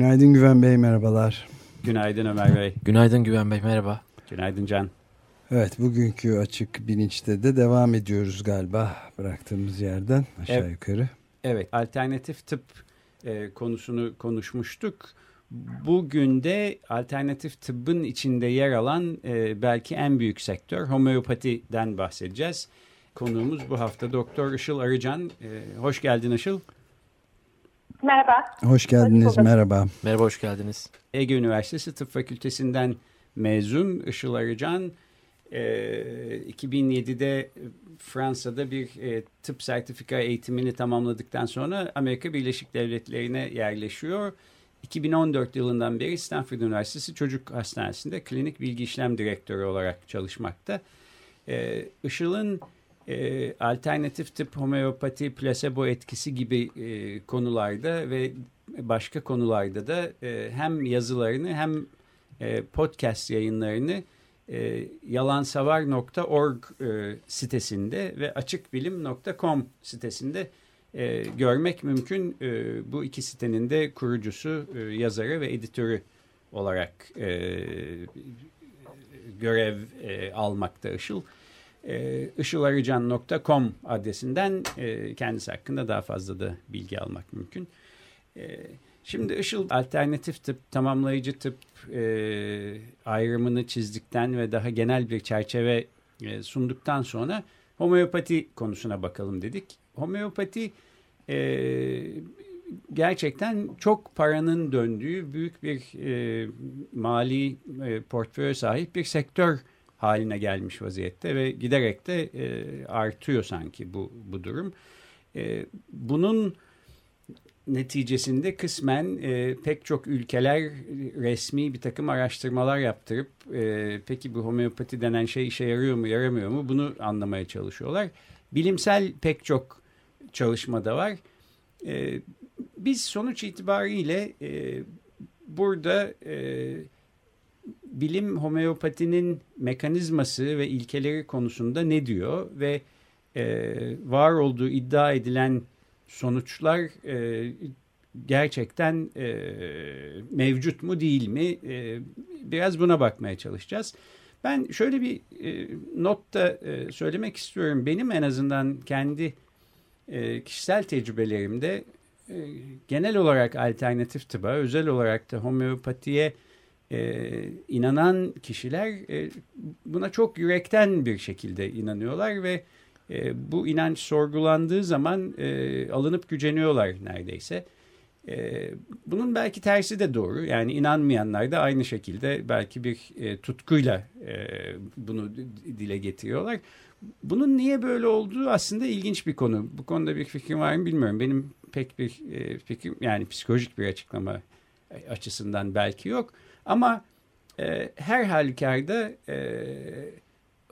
Günaydın Güven Bey, merhabalar. Günaydın Ömer Bey. Günaydın Güven Bey, merhaba. Günaydın Can. Evet, bugünkü açık bilinçte de devam ediyoruz galiba bıraktığımız yerden aşağı evet. yukarı. Evet, alternatif tıp e, konusunu konuşmuştuk. Bugün de alternatif tıbbın içinde yer alan e, belki en büyük sektör homeopatiden bahsedeceğiz. Konuğumuz bu hafta Doktor Işıl Arıcan. E, hoş geldin Işıl. Merhaba. Hoş geldiniz, hoş merhaba. Merhaba, hoş geldiniz. Ege Üniversitesi Tıp Fakültesinden mezun Işıl Arıcan. E, 2007'de Fransa'da bir e, tıp sertifika eğitimini tamamladıktan sonra Amerika Birleşik Devletleri'ne yerleşiyor. 2014 yılından beri Stanford Üniversitesi Çocuk Hastanesi'nde klinik bilgi işlem direktörü olarak çalışmakta. Ee, Işıl'ın e, alternatif tıp, homeopati, plasebo etkisi gibi e, konularda ve başka konularda da e, hem yazılarını hem e, podcast yayınlarını e, yalansavar.org e, sitesinde ve açıkbilim.com sitesinde e, görmek mümkün. E, bu iki sitenin de kurucusu, e, yazarı ve editörü olarak e, görev e, almakta Işıl. E, Işılarıcan.com adresinden e, kendisi hakkında daha fazla da bilgi almak mümkün. E, şimdi Işıl alternatif tıp, tamamlayıcı tıp ayrımını çizdikten ve daha genel bir çerçeve sunduktan sonra homeopati konusuna bakalım dedik. Homeopati gerçekten çok paranın döndüğü büyük bir mali e, portföy sahip bir sektör haline gelmiş vaziyette ve giderek de e, artıyor sanki bu, bu durum. E, bunun neticesinde kısmen e, pek çok ülkeler resmi bir takım araştırmalar yaptırıp e, peki bu homeopati denen şey işe yarıyor mu yaramıyor mu bunu anlamaya çalışıyorlar. Bilimsel pek çok çalışmada var. E, biz sonuç itibariyle e, burada e, bilim homeopatinin mekanizması ve ilkeleri konusunda ne diyor ve e, var olduğu iddia edilen sonuçlar e, gerçekten e, mevcut mu değil mi e, biraz buna bakmaya çalışacağız. Ben şöyle bir e, not da e, söylemek istiyorum. Benim en azından kendi e, kişisel tecrübelerimde e, genel olarak alternatif tıba, özel olarak da homeopatiye e, inanan kişiler e, buna çok yürekten bir şekilde inanıyorlar ve e, bu inanç sorgulandığı zaman e, alınıp güceniyorlar neredeyse. E, bunun belki tersi de doğru. Yani inanmayanlar da aynı şekilde belki bir e, tutkuyla e, bunu dile getiriyorlar. Bunun niye böyle olduğu aslında ilginç bir konu. Bu konuda bir fikrim var mı bilmiyorum. Benim pek bir e, fikrim yani psikolojik bir açıklama açısından belki yok. Ama e, her halükarda e,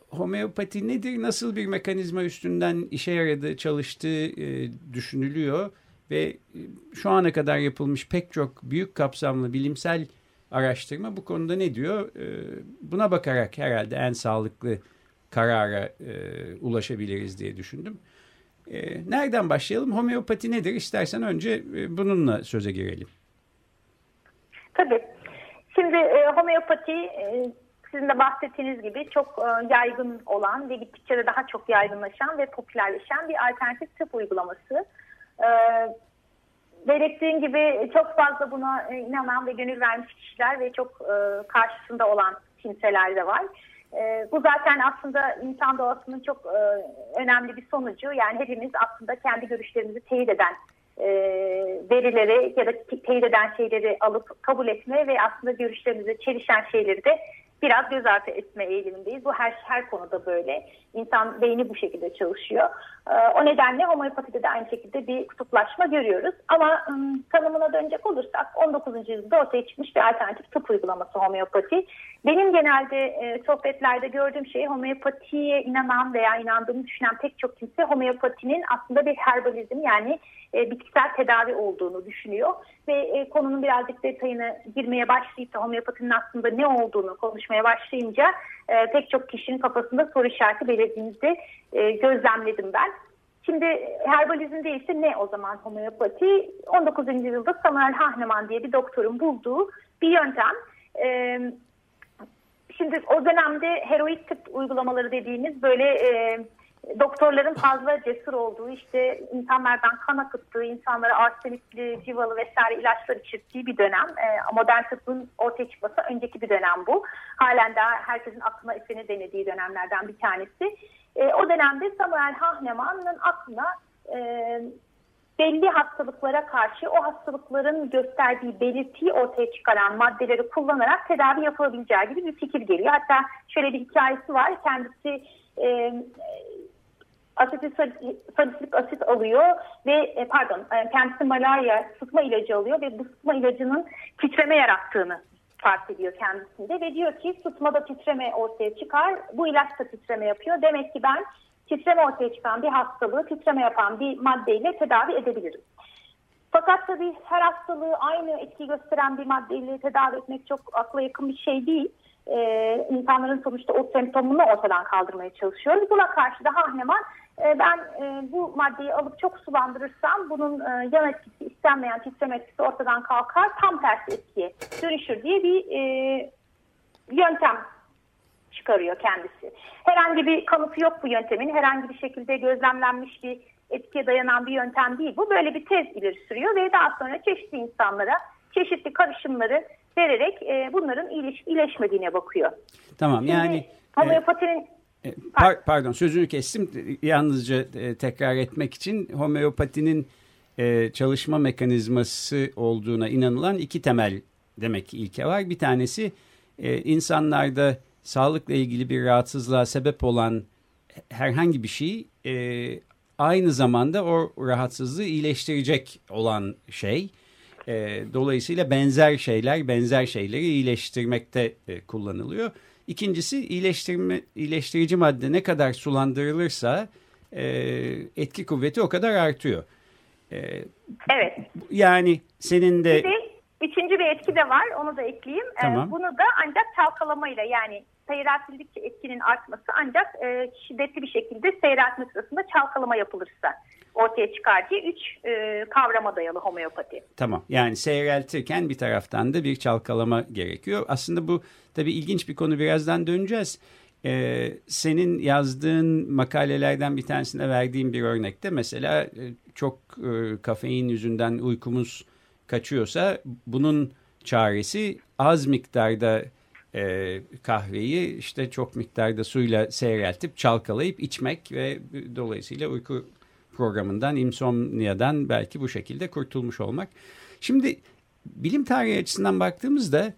homeopati nedir, nasıl bir mekanizma üstünden işe yaradığı, çalıştığı e, düşünülüyor. Ve e, şu ana kadar yapılmış pek çok büyük kapsamlı bilimsel araştırma bu konuda ne diyor? E, buna bakarak herhalde en sağlıklı karara e, ulaşabiliriz diye düşündüm. E, nereden başlayalım? Homeopati nedir? İstersen önce e, bununla söze girelim. Tabii. Şimdi e, homeopati e, sizin de bahsettiğiniz gibi çok e, yaygın olan ve gittikçe de daha çok yaygınlaşan ve popülerleşen bir alternatif tıp uygulaması. E, belirttiğim gibi çok fazla buna e, inanan ve gönül vermiş kişiler ve çok e, karşısında olan kimseler de var. E, bu zaten aslında insan doğasının çok e, önemli bir sonucu. Yani hepimiz aslında kendi görüşlerimizi teyit eden e, verileri ya da teyit eden şeyleri alıp kabul etme ve aslında görüşlerimize çelişen şeyleri de biraz göz ardı etme eğilimindeyiz. Bu her her konuda böyle. İnsan beyni bu şekilde çalışıyor. Ee, o nedenle homeopatide de aynı şekilde bir kutuplaşma görüyoruz. Ama ım, tanımına dönecek olursak 19. yüzyılda ortaya çıkmış bir alternatif tıp uygulaması homeopati. Benim genelde e, sohbetlerde gördüğüm şey homeopatiye inanan veya inandığını düşünen pek çok kimse homeopatinin aslında bir herbalizm yani e, bitkisel tedavi olduğunu düşünüyor. Ve e, konunun birazcık detayına girmeye başlayıp da homeopatinin aslında ne olduğunu konuşmaya başlayınca e, pek çok kişinin kafasında soru işareti belirdiğinizi e, gözlemledim ben. Şimdi herbalizmde ise ne o zaman homeopati? 19. yüzyılda Samuel Hahnemann diye bir doktorun bulduğu bir yöntem. E, şimdi o dönemde heroik tıp uygulamaları dediğimiz böyle e, doktorların fazla cesur olduğu işte insanlardan kan akıttığı, insanlara arsenikli, civalı vesaire ilaçlar içirttiği bir dönem. E, modern tıbbın ortaya çıkması önceki bir dönem bu. Halen daha herkesin aklına eseni denediği dönemlerden bir tanesi. E, o dönemde Samuel Hahnemann'ın aklına e, belli hastalıklara karşı o hastalıkların gösterdiği belirtiyi ortaya çıkaran maddeleri kullanarak tedavi yapılabileceği gibi bir fikir geliyor. Hatta şöyle bir hikayesi var. Kendisi e, asetilsalisit asit alıyor ve e, pardon e, kendisi malaria sıtma ilacı alıyor ve bu sıtma ilacının titreme yarattığını fark ediyor kendisinde ve diyor ki sıtmada titreme ortaya çıkar. Bu ilaç da titreme yapıyor. Demek ki ben titreme ortaya çıkan bir hastalığı titreme yapan bir maddeyle tedavi edebilirim. Fakat tabii her hastalığı aynı etki gösteren bir maddeyle tedavi etmek çok akla yakın bir şey değil. Ee, insanların sonuçta o semptomunu ortadan kaldırmaya çalışıyoruz. Buna karşı da Hahnemann e, ben e, bu maddeyi alıp çok sulandırırsam bunun e, yan etkisi istenmeyen titreme etkisi ortadan kalkar tam tersi etkiye dönüşür diye bir yöntem çıkarıyor kendisi. Herhangi bir kanıtı yok bu yöntemin. Herhangi bir şekilde gözlemlenmiş bir etkiye dayanan bir yöntem değil bu. Böyle bir tez ileri sürüyor ve daha sonra çeşitli insanlara çeşitli karışımları vererek bunların iyileş, iyileşmediğine bakıyor. Tamam Şimdi, yani homeopatinin e, par pardon sözünü kestim. Yalnızca e, tekrar etmek için homeopatinin e, çalışma mekanizması olduğuna inanılan iki temel demek ki ilke var. Bir tanesi e, insanlarda sağlıkla ilgili bir rahatsızlığa sebep olan herhangi bir şey e, aynı zamanda o rahatsızlığı iyileştirecek olan şey. E, dolayısıyla benzer şeyler benzer şeyleri iyileştirmekte e, kullanılıyor. İkincisi iyileştirme, iyileştirici madde ne kadar sulandırılırsa e, etki kuvveti o kadar artıyor. E, evet. Yani senin de... Bir de üçüncü bir etki de var onu da ekleyeyim. E, tamam. Ee, bunu da ancak çalkalamayla yani seyreltildikçe etkinin artması ancak e, şiddetli bir şekilde seyreltme sırasında çalkalama yapılırsa ortaya çıkar diye üç e, kavrama dayalı homeopati. Tamam yani seyreltirken bir taraftan da bir çalkalama gerekiyor. Aslında bu tabii ilginç bir konu birazdan döneceğiz. Ee, senin yazdığın makalelerden bir tanesinde verdiğim bir örnekte mesela e, çok e, kafein yüzünden uykumuz kaçıyorsa bunun çaresi az miktarda e, kahveyi işte çok miktarda suyla seyreltip çalkalayıp içmek ve dolayısıyla uyku programından, insomniadan belki bu şekilde kurtulmuş olmak. Şimdi bilim tarihi açısından baktığımızda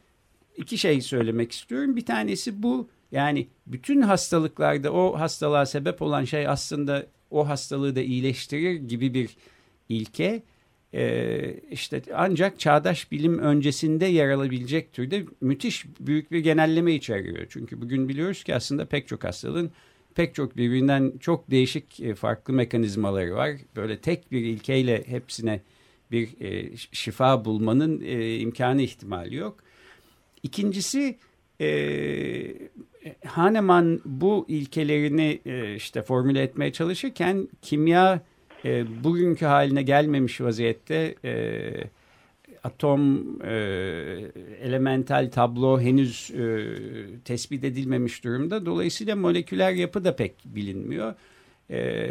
iki şey söylemek istiyorum. Bir tanesi bu yani bütün hastalıklarda o hastalığa sebep olan şey aslında o hastalığı da iyileştirir gibi bir ilke. Ee, işte ancak çağdaş bilim öncesinde yer alabilecek türde müthiş büyük bir genelleme içeriyor. Çünkü bugün biliyoruz ki aslında pek çok hastalığın pek çok birbirinden çok değişik e, farklı mekanizmaları var. Böyle tek bir ilkeyle hepsine bir e, şifa bulmanın e, imkanı ihtimali yok. İkincisi e, Hahnemann bu ilkelerini e, işte formüle etmeye çalışırken kimya e, bugünkü haline gelmemiş vaziyette e, atom e, elemental tablo henüz e, tespit edilmemiş durumda. Dolayısıyla moleküler yapı da pek bilinmiyor. E,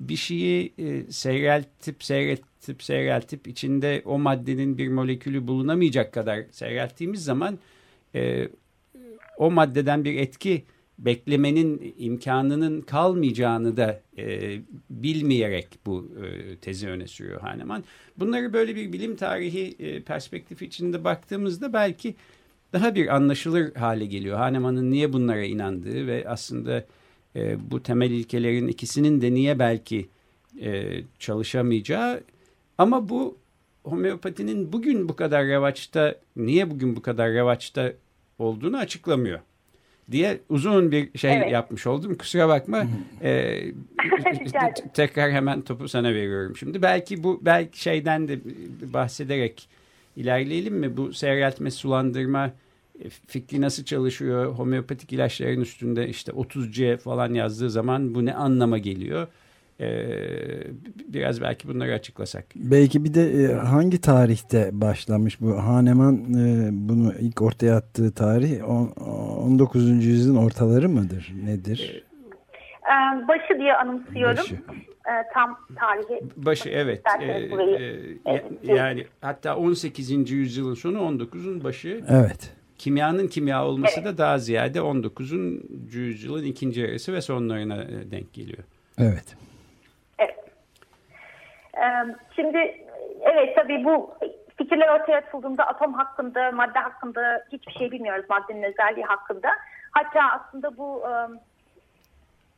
bir şeyi e, seyreltip seyreltip seyreltip içinde o maddenin bir molekülü bulunamayacak kadar seyrelttiğimiz zaman e, o maddeden bir etki beklemenin imkanının kalmayacağını da e, bilmeyerek bu e, tezi öne sürüyor Hahnemann. Bunları böyle bir bilim tarihi e, perspektifi içinde baktığımızda belki daha bir anlaşılır hale geliyor. Hahnemann'ın niye bunlara inandığı ve aslında e, bu temel ilkelerin ikisinin de niye belki e, çalışamayacağı ama bu homeopatinin bugün bu kadar revaçta niye bugün bu kadar revaçta olduğunu açıklamıyor diye uzun bir şey evet. yapmış oldum. Kusura bakma. ee, tekrar hemen topu sana veriyorum şimdi. Belki bu belki şeyden de bahsederek ilerleyelim mi? Bu seyreltme sulandırma e, fikri nasıl çalışıyor? Homeopatik ilaçların üstünde işte 30C falan yazdığı zaman bu ne anlama geliyor? Ee, biraz belki bunları açıklasak. Belki bir de e, hangi tarihte başlamış bu Hahnemann e, bunu ilk ortaya attığı tarih 19. yüzyılın ortaları mıdır? Nedir? Ee, başı diye anımsıyorum. Başı. Ee, tam tarihi. Başı evet. Ee, e, evet. Yani hatta 18. yüzyılın sonu 19'un başı. Evet. Kimyanın kimya olması evet. da daha ziyade 19. yüzyılın ikinci yarısı ve sonlarına denk geliyor. Evet. Şimdi evet tabii bu fikirler ortaya atıldığında atom hakkında, madde hakkında hiçbir şey bilmiyoruz maddenin özelliği hakkında. Hatta aslında bu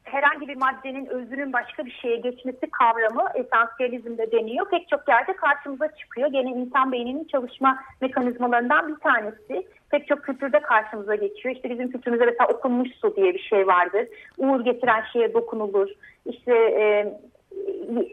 herhangi bir maddenin özünün başka bir şeye geçmesi kavramı esansiyelizmde deniyor. Pek çok yerde karşımıza çıkıyor. Gene insan beyninin çalışma mekanizmalarından bir tanesi. Pek çok kültürde karşımıza geçiyor. İşte bizim kültürümüzde mesela okunmuş su diye bir şey vardır. Uğur getiren şeye dokunulur. İşte e,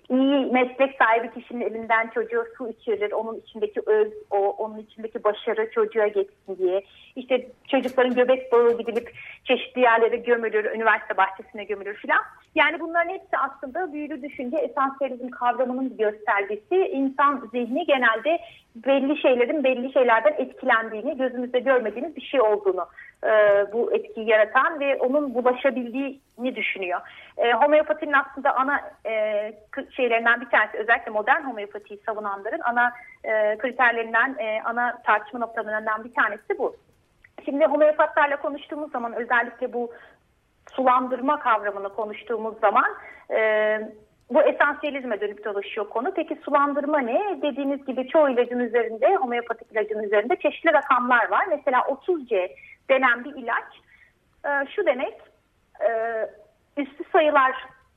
iyi meslek sahibi kişinin elinden çocuğa su içirir. Onun içindeki öz, o, onun içindeki başarı çocuğa geçsin diye. İşte çocukların göbek bağı gidilip çeşitli yerlere gömülür, üniversite bahçesine gömülür filan. Yani bunların hepsi aslında büyülü düşünce esansiyelizm kavramının bir göstergesi. İnsan zihni genelde belli şeylerin belli şeylerden etkilendiğini, gözümüzde görmediğimiz bir şey olduğunu e, bu etkiyi yaratan ve onun bulaşabildiğini düşünüyor. E, homeopatinin aslında ana e, şeylerinden bir tanesi özellikle modern homeopatiyi savunanların ana e, kriterlerinden, e, ana tartışma noktalarından bir tanesi bu. Şimdi homeopatlarla konuştuğumuz zaman özellikle bu sulandırma kavramını konuştuğumuz zaman e, bu esansiyelizme dönüp dolaşıyor konu. Peki sulandırma ne? Dediğiniz gibi çoğu ilacın üzerinde, homeopatik ilacın üzerinde çeşitli rakamlar var. Mesela 30C denen bir ilaç e, şu demek, e, üstü sayılar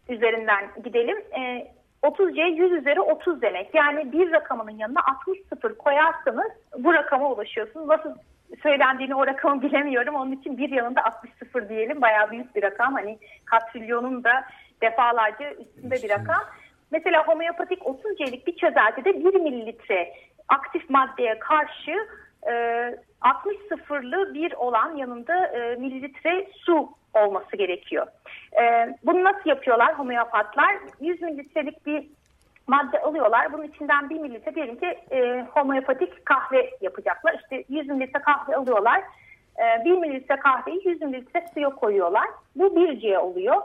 üzerinden gidelim. E, 30C 100 üzeri 30 demek. Yani bir rakamının yanına 60 sıfır koyarsanız bu rakama ulaşıyorsunuz. Nasıl söylendiğini o rakamı bilemiyorum. Onun için bir yanında 60 sıfır diyelim. Bayağı büyük bir rakam. Hani katrilyonun da defalarca üstünde bir rakam. Mesela homeopatik 30 C'lik bir çözeltide 1 mililitre aktif maddeye karşı e, 60 sıfırlı bir olan yanında e, mililitre su olması gerekiyor. E, bunu nasıl yapıyorlar homeopatlar? 100 mililitrelik bir madde alıyorlar. Bunun içinden 1 mililitre diyelim ki e, homeopatik kahve yapacaklar. İşte 100 mililitre kahve alıyorlar. E, 1 mililitre kahveyi 100 mililitre suya koyuyorlar. Bu 1 C oluyor.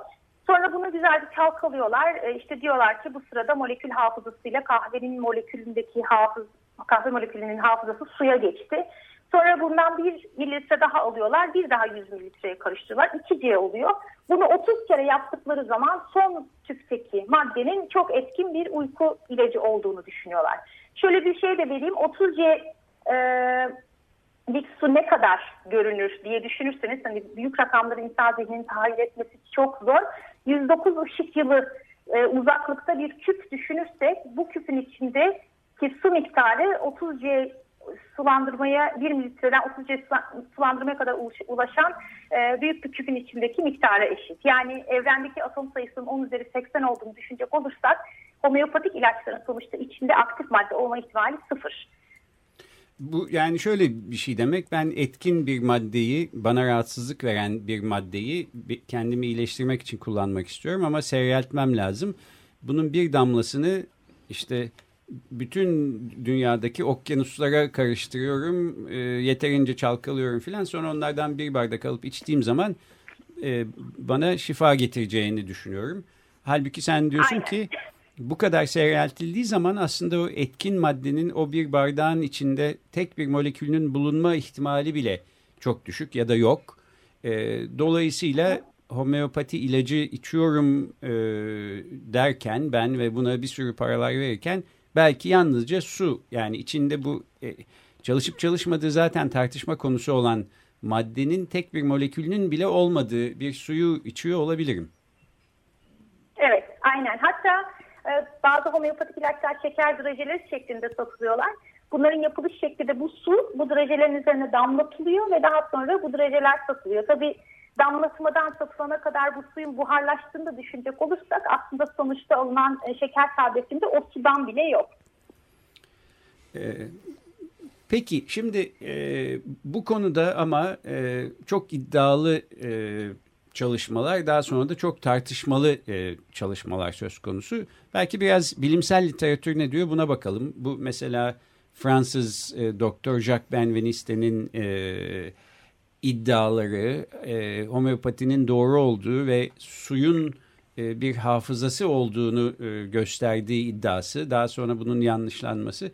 Sonra bunu güzelce çalkalıyorlar. E, işte diyorlar ki bu sırada molekül hafızasıyla kahvenin molekülündeki hafız, kahve molekülünün hafızası suya geçti. Sonra bundan bir mililitre daha alıyorlar. Bir daha 100 mililitreye karıştırıyorlar. 2C oluyor. Bunu 30 kere yaptıkları zaman son tüpteki maddenin çok etkin bir uyku ilacı olduğunu düşünüyorlar. Şöyle bir şey de vereyim. 30C e, lik su ne kadar görünür diye düşünürseniz hani büyük rakamları insan zihninin tahayyül etmesi çok zor. 109 ışık yılı e, uzaklıkta bir küp düşünürsek bu küpün içinde ki su miktarı 30 C sulandırmaya 1 mililitreden 30 C sulandırmaya kadar ulaşan e, büyük bir küpün içindeki miktara eşit. Yani evrendeki atom sayısının 10 üzeri 80 olduğunu düşünecek olursak homeopatik ilaçların sonuçta içinde aktif madde olma ihtimali sıfır. Bu yani şöyle bir şey demek ben etkin bir maddeyi bana rahatsızlık veren bir maddeyi kendimi iyileştirmek için kullanmak istiyorum ama seyreltmem lazım. Bunun bir damlasını işte bütün dünyadaki okyanuslara karıştırıyorum e, yeterince çalkalıyorum filan sonra onlardan bir bardak alıp içtiğim zaman e, bana şifa getireceğini düşünüyorum. Halbuki sen diyorsun Aynen. ki bu kadar seyreltildiği zaman aslında o etkin maddenin o bir bardağın içinde tek bir molekülünün bulunma ihtimali bile çok düşük ya da yok. E, dolayısıyla homeopati ilacı içiyorum e, derken ben ve buna bir sürü paralar verirken belki yalnızca su yani içinde bu e, çalışıp çalışmadığı zaten tartışma konusu olan maddenin tek bir molekülünün bile olmadığı bir suyu içiyor olabilirim. Evet, aynen. Hatta e, bazı homeopatik ilaçlar şeker drajeleri şeklinde satılıyorlar. Bunların yapılış şekli de bu su bu drajelerin üzerine damlatılıyor ve daha sonra bu drajeler satılıyor. Tabii damlatmadan satılana kadar bu suyun buharlaştığını da düşünecek olursak aslında sonuçta alınan e, şeker tabletinde o sudan bile yok. Ee, peki şimdi e, bu konuda ama e, çok iddialı e, çalışmalar daha sonra da çok tartışmalı e, çalışmalar söz konusu. Belki biraz bilimsel literatür ne diyor buna bakalım. Bu mesela Fransız e, Doktor Jacques Benveniste'nin e, iddiaları, e, homeopatinin doğru olduğu ve suyun e, bir hafızası olduğunu e, gösterdiği iddiası, daha sonra bunun yanlışlanması.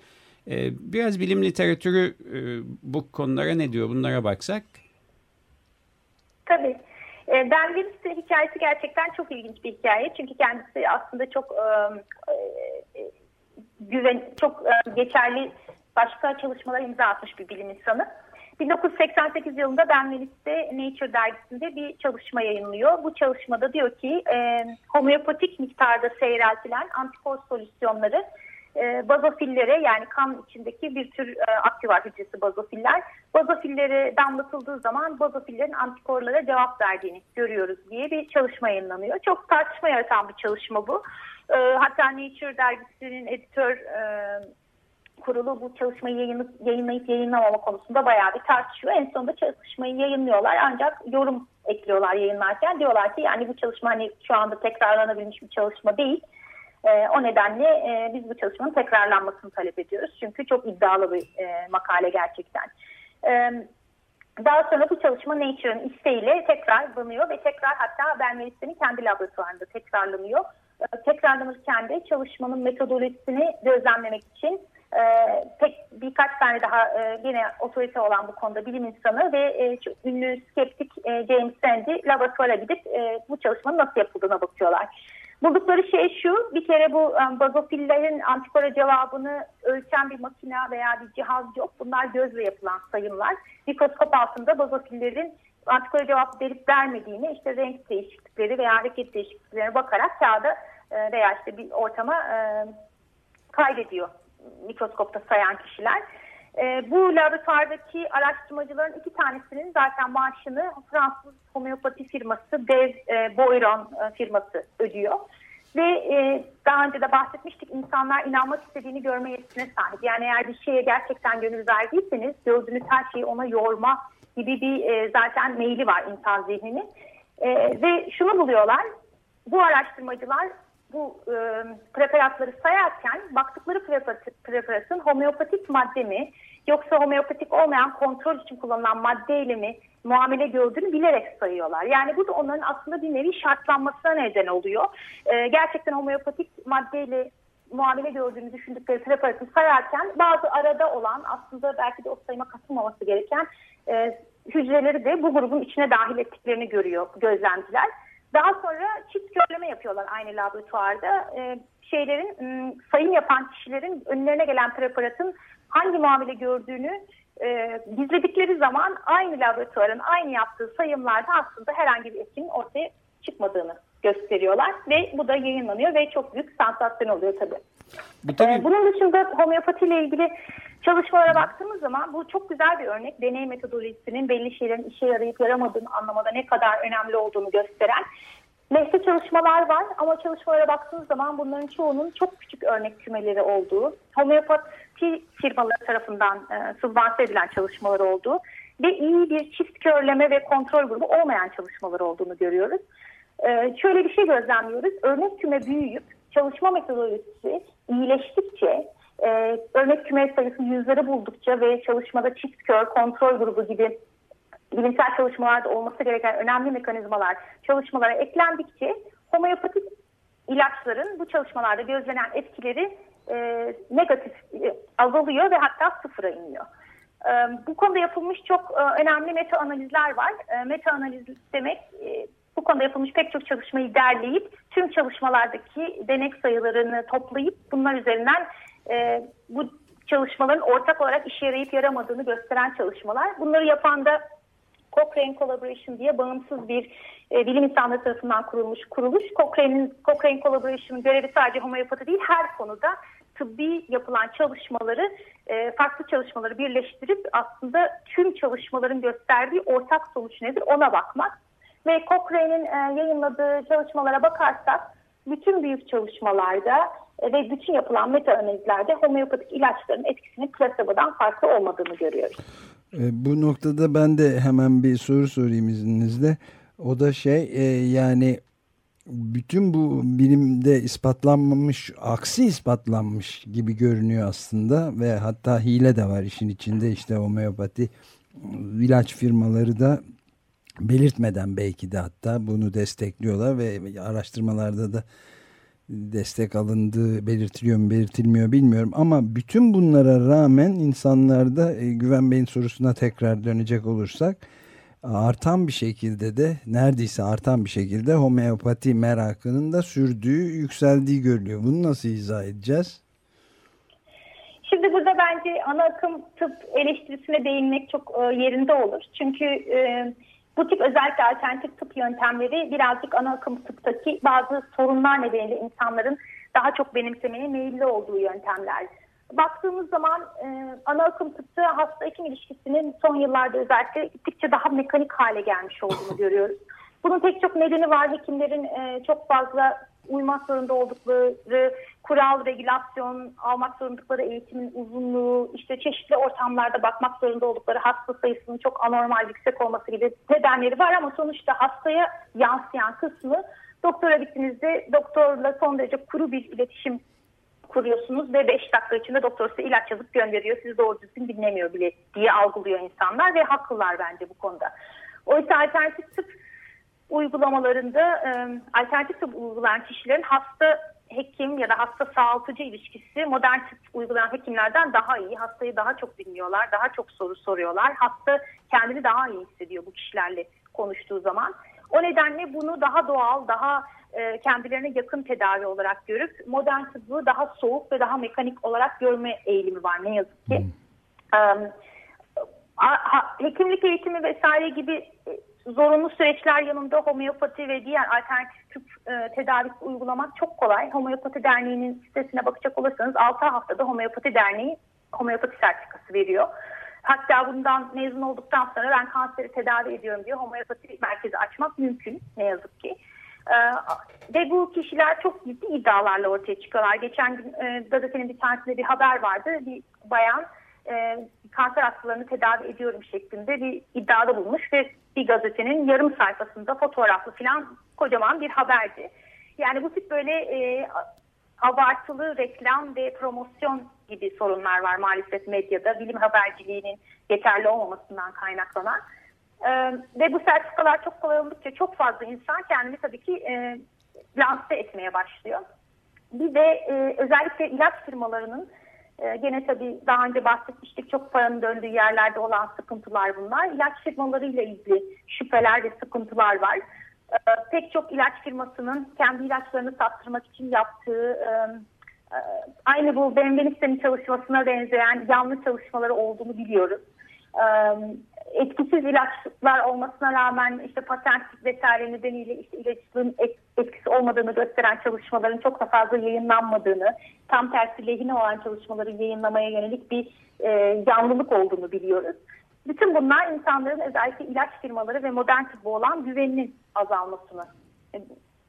E, biraz bilim literatürü e, bu konulara ne diyor bunlara baksak? Tabii. E, ben Willis'in hikayesi gerçekten çok ilginç bir hikaye. Çünkü kendisi aslında çok e, e, güven, çok e, geçerli başka çalışmalar imza atmış bir bilim insanı. 1988 yılında Ben Willis'te Nature dergisinde bir çalışma yayınlıyor. Bu çalışmada diyor ki e, homeopatik miktarda seyreltilen antikor solüsyonları e, bazofillere yani kan içindeki bir tür e, aktivar hücresi bazofiller. Bazofillere damlatıldığı zaman bazofillerin antikorlara cevap verdiğini görüyoruz diye bir çalışma yayınlanıyor. Çok tartışma yaratan bir çalışma bu. E, hatta Nature dergisinin editör e, kurulu bu çalışmayı yayını, yayınlayıp yayınlamama konusunda bayağı bir tartışıyor. En sonunda çalışmayı yayınlıyorlar ancak yorum ekliyorlar yayınlarken. Diyorlar ki yani bu çalışma hani şu anda tekrarlanabilmiş bir çalışma değil. E, o nedenle e, biz bu çalışmanın tekrarlanmasını talep ediyoruz. Çünkü çok iddialı bir e, makale gerçekten. E, daha sonra bu çalışma Nature'ın isteğiyle tekrarlanıyor ve tekrar hatta Ben Melisa'nın kendi laboratuvarında tekrarlanıyor. E, tekrarlanırken de çalışmanın metodolojisini gözlemlemek için e, tek birkaç tane daha e, yine otorite olan bu konuda bilim insanı ve e, ünlü skeptik e, James Sandy laboratuvara gidip e, bu çalışmanın nasıl yapıldığına bakıyorlar. Buldukları şey şu, bir kere bu um, bazofillerin antikora cevabını ölçen bir makine veya bir cihaz yok. Bunlar gözle yapılan sayımlar. Mikroskop altında bazofillerin antikora cevap verip vermediğini, işte renk değişiklikleri veya hareket değişikliklerine bakarak kağıda e, veya işte bir ortama e, kaydediyor mikroskopta sayan kişiler. E, bu laboratuvardaki araştırmacıların iki tanesinin zaten maaşını Fransız homeopati firması Dev e, Boiron e, firması ödüyor. Ve e, daha önce de bahsetmiştik insanlar inanmak istediğini görme yetisine sahip. Yani eğer bir şeye gerçekten gönül verdiyseniz gördüğünüz her şeyi ona yorma gibi bir e, zaten meyli var insan zihnini. E, ve şunu buluyorlar, bu araştırmacılar bu e, preparatları sayarken baktıkları preparat, preparatın homeopatik madde mi yoksa homeopatik olmayan kontrol için kullanılan maddeyle mi muamele gördüğünü bilerek sayıyorlar. Yani bu da onların aslında bir nevi şartlanmasına neden oluyor. E, gerçekten homeopatik maddeyle muamele gördüğünü düşündükleri preparatı sayarken bazı arada olan aslında belki de o sayıma katılmaması gereken e, hücreleri de bu grubun içine dahil ettiklerini görüyor gözlemciler. Daha sonra çift görleme yapıyorlar aynı laboratuvarda. E, şeylerin sayım yapan kişilerin önlerine gelen preparatın hangi muamele gördüğünü e, gizledikleri zaman aynı laboratuvarın aynı yaptığı sayımlarda aslında herhangi bir etkinin ortaya çıkmadığını gösteriyorlar ve bu da yayınlanıyor ve çok büyük sansasyon oluyor tabii. Bu tabii... Ee, bunun dışında homeopati ile ilgili çalışmalara baktığımız zaman bu çok güzel bir örnek. Deney metodolojisinin belli şeylerin işe yarayıp yaramadığını anlamada ne kadar önemli olduğunu gösteren Lehte çalışmalar var ama çalışmalara baktığınız zaman bunların çoğunun çok küçük örnek kümeleri olduğu, homeopati firmaları tarafından e, subvanse edilen çalışmalar olduğu ve iyi bir çift körleme ve kontrol grubu olmayan çalışmalar olduğunu görüyoruz. E, şöyle bir şey gözlemliyoruz. Örnek küme büyüyüp çalışma metodolojisi iyileştikçe, e, örnek küme sayısı yüzleri buldukça ve çalışmada çift kör, kontrol grubu gibi bilimsel çalışmalarda olması gereken önemli mekanizmalar çalışmalara eklendikçe homeopatik ilaçların bu çalışmalarda gözlenen etkileri e, negatif e, azalıyor ve hatta sıfıra iniyor. E, bu konuda yapılmış çok e, önemli meta analizler var. E, meta analiz demek e, bu konuda yapılmış pek çok çalışmayı derleyip tüm çalışmalardaki denek sayılarını toplayıp bunlar üzerinden e, bu çalışmaların ortak olarak işe yarayıp yaramadığını gösteren çalışmalar. Bunları yapan da Cochrane Collaboration diye bağımsız bir e, bilim insanları tarafından kurulmuş kuruluş. Cochrane'in Cochrane Collaboration'ın görevi sadece homeopati değil her konuda tıbbi yapılan çalışmaları e, farklı çalışmaları birleştirip aslında tüm çalışmaların gösterdiği ortak sonuç nedir ona bakmak. Ve Cochrane'in e, yayınladığı çalışmalara bakarsak bütün büyük çalışmalarda e, ve bütün yapılan meta analizlerde homeopatik ilaçların etkisinin plasebodan farklı olmadığını görüyoruz. E, bu noktada ben de hemen bir soru sorayım izninizle. O da şey e, yani bütün bu bilimde ispatlanmamış, aksi ispatlanmış gibi görünüyor aslında ve hatta hile de var işin içinde işte homeopati ilaç firmaları da belirtmeden belki de hatta bunu destekliyorlar ve araştırmalarda da destek alındığı belirtiliyor mu belirtilmiyor bilmiyorum ama bütün bunlara rağmen insanlarda e, Güven Bey'in sorusuna tekrar dönecek olursak artan bir şekilde de neredeyse artan bir şekilde homeopati merakının da sürdüğü, yükseldiği görülüyor. Bunu nasıl izah edeceğiz? Şimdi burada bence ana akım tıp eleştirisine değinmek çok e, yerinde olur. Çünkü e, bu tip özellikle alternatif tıp yöntemleri birazcık ana akım tıptaki bazı sorunlar nedeniyle insanların daha çok benimsemeye meyilli olduğu yöntemler. Baktığımız zaman e, ana akım tıpta hasta hekim ilişkisinin son yıllarda özellikle gittikçe daha mekanik hale gelmiş olduğunu görüyoruz. Bunun pek çok nedeni var. Hekimlerin e, çok fazla uymak zorunda oldukları kural, regülasyon, almak zorundukları eğitimin uzunluğu, işte çeşitli ortamlarda bakmak zorunda oldukları hasta sayısının çok anormal yüksek olması gibi nedenleri var ama sonuçta hastaya yansıyan kısmı doktora gittiğinizde doktorla son derece kuru bir iletişim kuruyorsunuz ve 5 dakika içinde doktor size ilaç yazıp gönderiyor. Sizi doğru düzgün dinlemiyor bile diye algılıyor insanlar ve haklılar bence bu konuda. Oysa alternatif tıp uygulamalarında e, alternatif tıp uygulayan kişilerin hasta hekim ya da hasta sağaltıcı ilişkisi modern tıp uygulayan hekimlerden daha iyi. Hastayı daha çok dinliyorlar, daha çok soru soruyorlar. Hasta kendini daha iyi hissediyor bu kişilerle konuştuğu zaman. O nedenle bunu daha doğal, daha e, kendilerine yakın tedavi olarak görüp modern tıbbı daha soğuk ve daha mekanik olarak görme eğilimi var ne yazık ki. Hmm. Um, hekimlik eğitimi vesaire gibi e, zorunlu süreçler yanında homeopati ve diğer alternatif tıp e, tedavisi uygulamak çok kolay. Homeopati Derneği'nin sitesine bakacak olursanız 6 haftada Homeopati Derneği homeopati sertifikası veriyor. Hatta bundan mezun olduktan sonra ben kanseri tedavi ediyorum diye homeopati merkezi açmak mümkün ne yazık ki. Ee, ve bu kişiler çok ciddi iddialarla ortaya çıkıyorlar. Geçen gün e, gazetenin bir tanesinde bir haber vardı. Bir bayan e, kanser hastalarını tedavi ediyorum şeklinde bir iddiada bulmuş ve bir gazetenin yarım sayfasında fotoğraflı falan kocaman bir haberdi. Yani bu tip böyle e, abartılı reklam ve promosyon gibi sorunlar var maalesef medyada. Bilim haberciliğinin yeterli olmamasından kaynaklanan. E, ve bu sertifikalar çok kolay oldukça çok fazla insan kendini tabii ki e, lanse etmeye başlıyor. Bir de e, özellikle ilaç firmalarının e, gene tabii daha önce bahsetmiştik çok paranın döndüğü yerlerde olan sıkıntılar bunlar. İlaç firmalarıyla ilgili şüpheler ve sıkıntılar var. E, pek çok ilaç firmasının kendi ilaçlarını sattırmak için yaptığı e, e, aynı bu Benvenista'nın çalışmasına benzeyen yanlış çalışmaları olduğunu biliyoruz. E, etkisiz ilaçlar olmasına rağmen işte patent vesaire nedeniyle işte ilaçlığın etkisi olmadığını gösteren çalışmaların çok da fazla yayınlanmadığını, tam tersi lehine olan çalışmaları yayınlamaya yönelik bir e, yanlılık olduğunu biliyoruz. Bütün bunlar insanların özellikle ilaç firmaları ve modern tıbba olan güveninin azalmasını, e,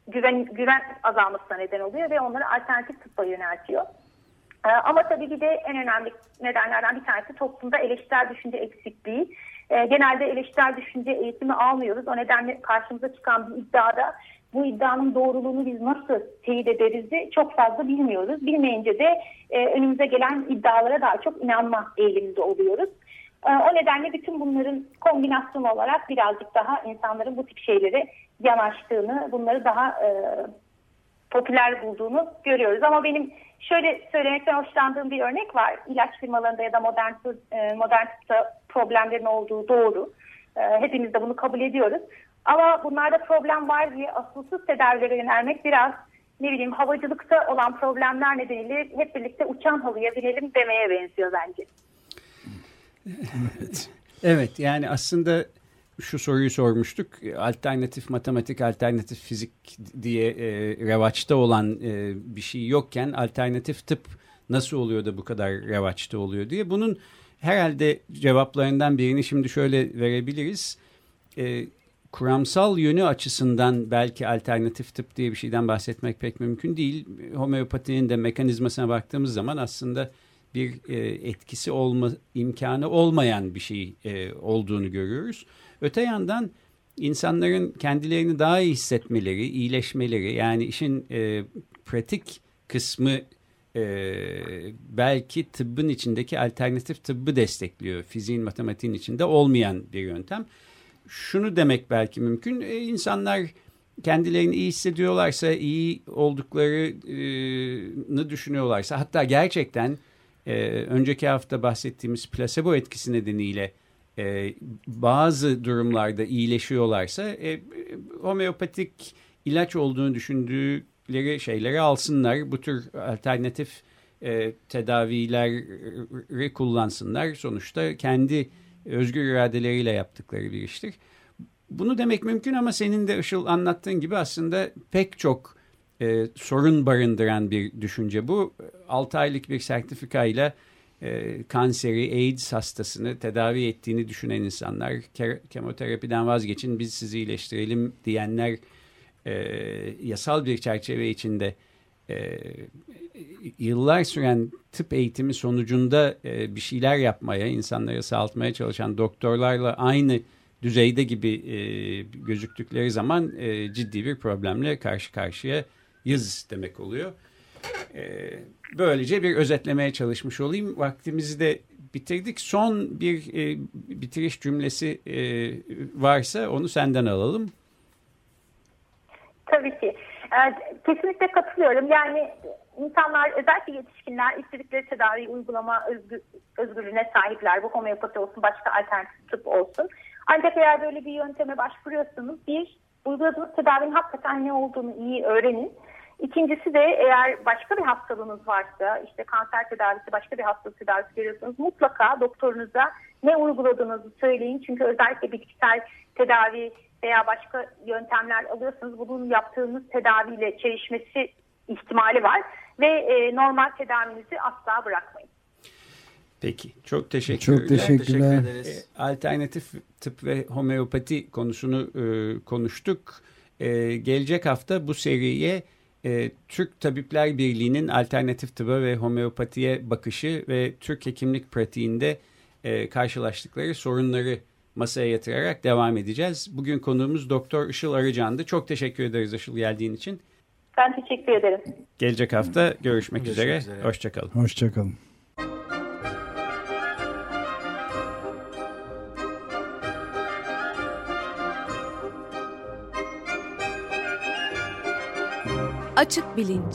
güven, güven azalmasına neden oluyor ve onları alternatif tıbba yöneltiyor. E, ama tabii ki de en önemli nedenlerden bir tanesi toplumda eleştirel düşünce eksikliği e, genelde eleştirel düşünce eğitimi almıyoruz. O nedenle karşımıza çıkan bir iddiada bu iddianın doğruluğunu biz nasıl teyit ederiz de çok fazla bilmiyoruz. Bilmeyince de e, önümüze gelen iddialara daha çok inanma eğiliminde oluyoruz. E, o nedenle bütün bunların kombinasyonu olarak birazcık daha insanların bu tip şeylere yanaştığını, bunları daha e, popüler bulduğunu görüyoruz. Ama benim şöyle söylemekten hoşlandığım bir örnek var. İlaç firmalarında ya da modern e, modern tıpta problemlerin olduğu doğru. E, hepimiz de bunu kabul ediyoruz. Ama bunlarda problem var diye asılsız tedavilere yönelmek biraz ne bileyim havacılıkta olan problemler nedeniyle hep birlikte uçan halıya binelim demeye benziyor bence. Evet. Evet yani aslında şu soruyu sormuştuk. Alternatif matematik, alternatif fizik diye e, revaçta olan e, bir şey yokken alternatif tıp nasıl oluyor da bu kadar revaçta oluyor diye. Bunun herhalde cevaplarından birini şimdi şöyle verebiliriz. E, kuramsal yönü açısından belki alternatif tıp diye bir şeyden bahsetmek pek mümkün değil. Homeopatinin de mekanizmasına baktığımız zaman aslında bir e, etkisi olma imkanı olmayan bir şey e, olduğunu görüyoruz. Öte yandan insanların kendilerini daha iyi hissetmeleri, iyileşmeleri yani işin e, pratik kısmı e, belki tıbbın içindeki alternatif tıbbı destekliyor. Fiziğin, matematiğin içinde olmayan bir yöntem. Şunu demek belki mümkün. E, insanlar kendilerini iyi hissediyorlarsa, iyi olduklarını düşünüyorlarsa hatta gerçekten e, önceki hafta bahsettiğimiz plasebo etkisi nedeniyle e, bazı durumlarda iyileşiyorlarsa e, homeopatik ilaç olduğunu düşündükleri şeyleri alsınlar. Bu tür alternatif e, tedavileri kullansınlar. Sonuçta kendi özgür iradeleriyle yaptıkları bir iştir. Bunu demek mümkün ama senin de Işıl anlattığın gibi aslında pek çok e, sorun barındıran bir düşünce bu. 6 aylık bir sertifikayla e, kanseri, AIDS hastasını tedavi ettiğini düşünen insanlar, ke kemoterapiden vazgeçin biz sizi iyileştirelim diyenler e, yasal bir çerçeve içinde e, yıllar süren tıp eğitimi sonucunda e, bir şeyler yapmaya, insanları sağaltmaya çalışan doktorlarla aynı düzeyde gibi e, gözüktükleri zaman e, ciddi bir problemle karşı karşıya yız demek oluyor. E, böylece bir özetlemeye çalışmış olayım. Vaktimizi de bitirdik. Son bir e, bitiriş cümlesi e, varsa onu senden alalım. Tabii ki. E, kesinlikle katılıyorum. Yani insanlar özellikle yetişkinler istedikleri tedavi uygulama özgür, özgürlüğüne sahipler. Bu homeopati olsun başka alternatif tıp olsun. Ancak eğer böyle bir yönteme başvuruyorsanız bir uyguladığınız tedavinin hakikaten ne olduğunu iyi öğrenin. İkincisi de eğer başka bir hastalığınız varsa işte kanser tedavisi başka bir hastalık tedavisi görüyorsanız mutlaka doktorunuza ne uyguladığınızı söyleyin. Çünkü özellikle bitkisel tedavi veya başka yöntemler alıyorsanız bunun yaptığınız tedaviyle çelişmesi ihtimali var ve e, normal tedavinizi asla bırakmayın. Peki çok teşekkürler. Çok teşekkürler. Teşekkür ederiz. E, alternatif tıp ve homeopati konusunu e, konuştuk. E, gelecek hafta bu seriye e, Türk Tabipler Birliği'nin alternatif tıba ve homeopatiye bakışı ve Türk hekimlik pratiğinde e, karşılaştıkları sorunları masaya yatırarak devam edeceğiz. Bugün konuğumuz Doktor Işıl Arıcan'dı. Çok teşekkür ederiz Işıl geldiğin için. Ben teşekkür ederim. Gelecek hafta görüşmek, görüşmek üzere. üzere. Hoşçakalın. Hoşçakalın. Açık Bilinç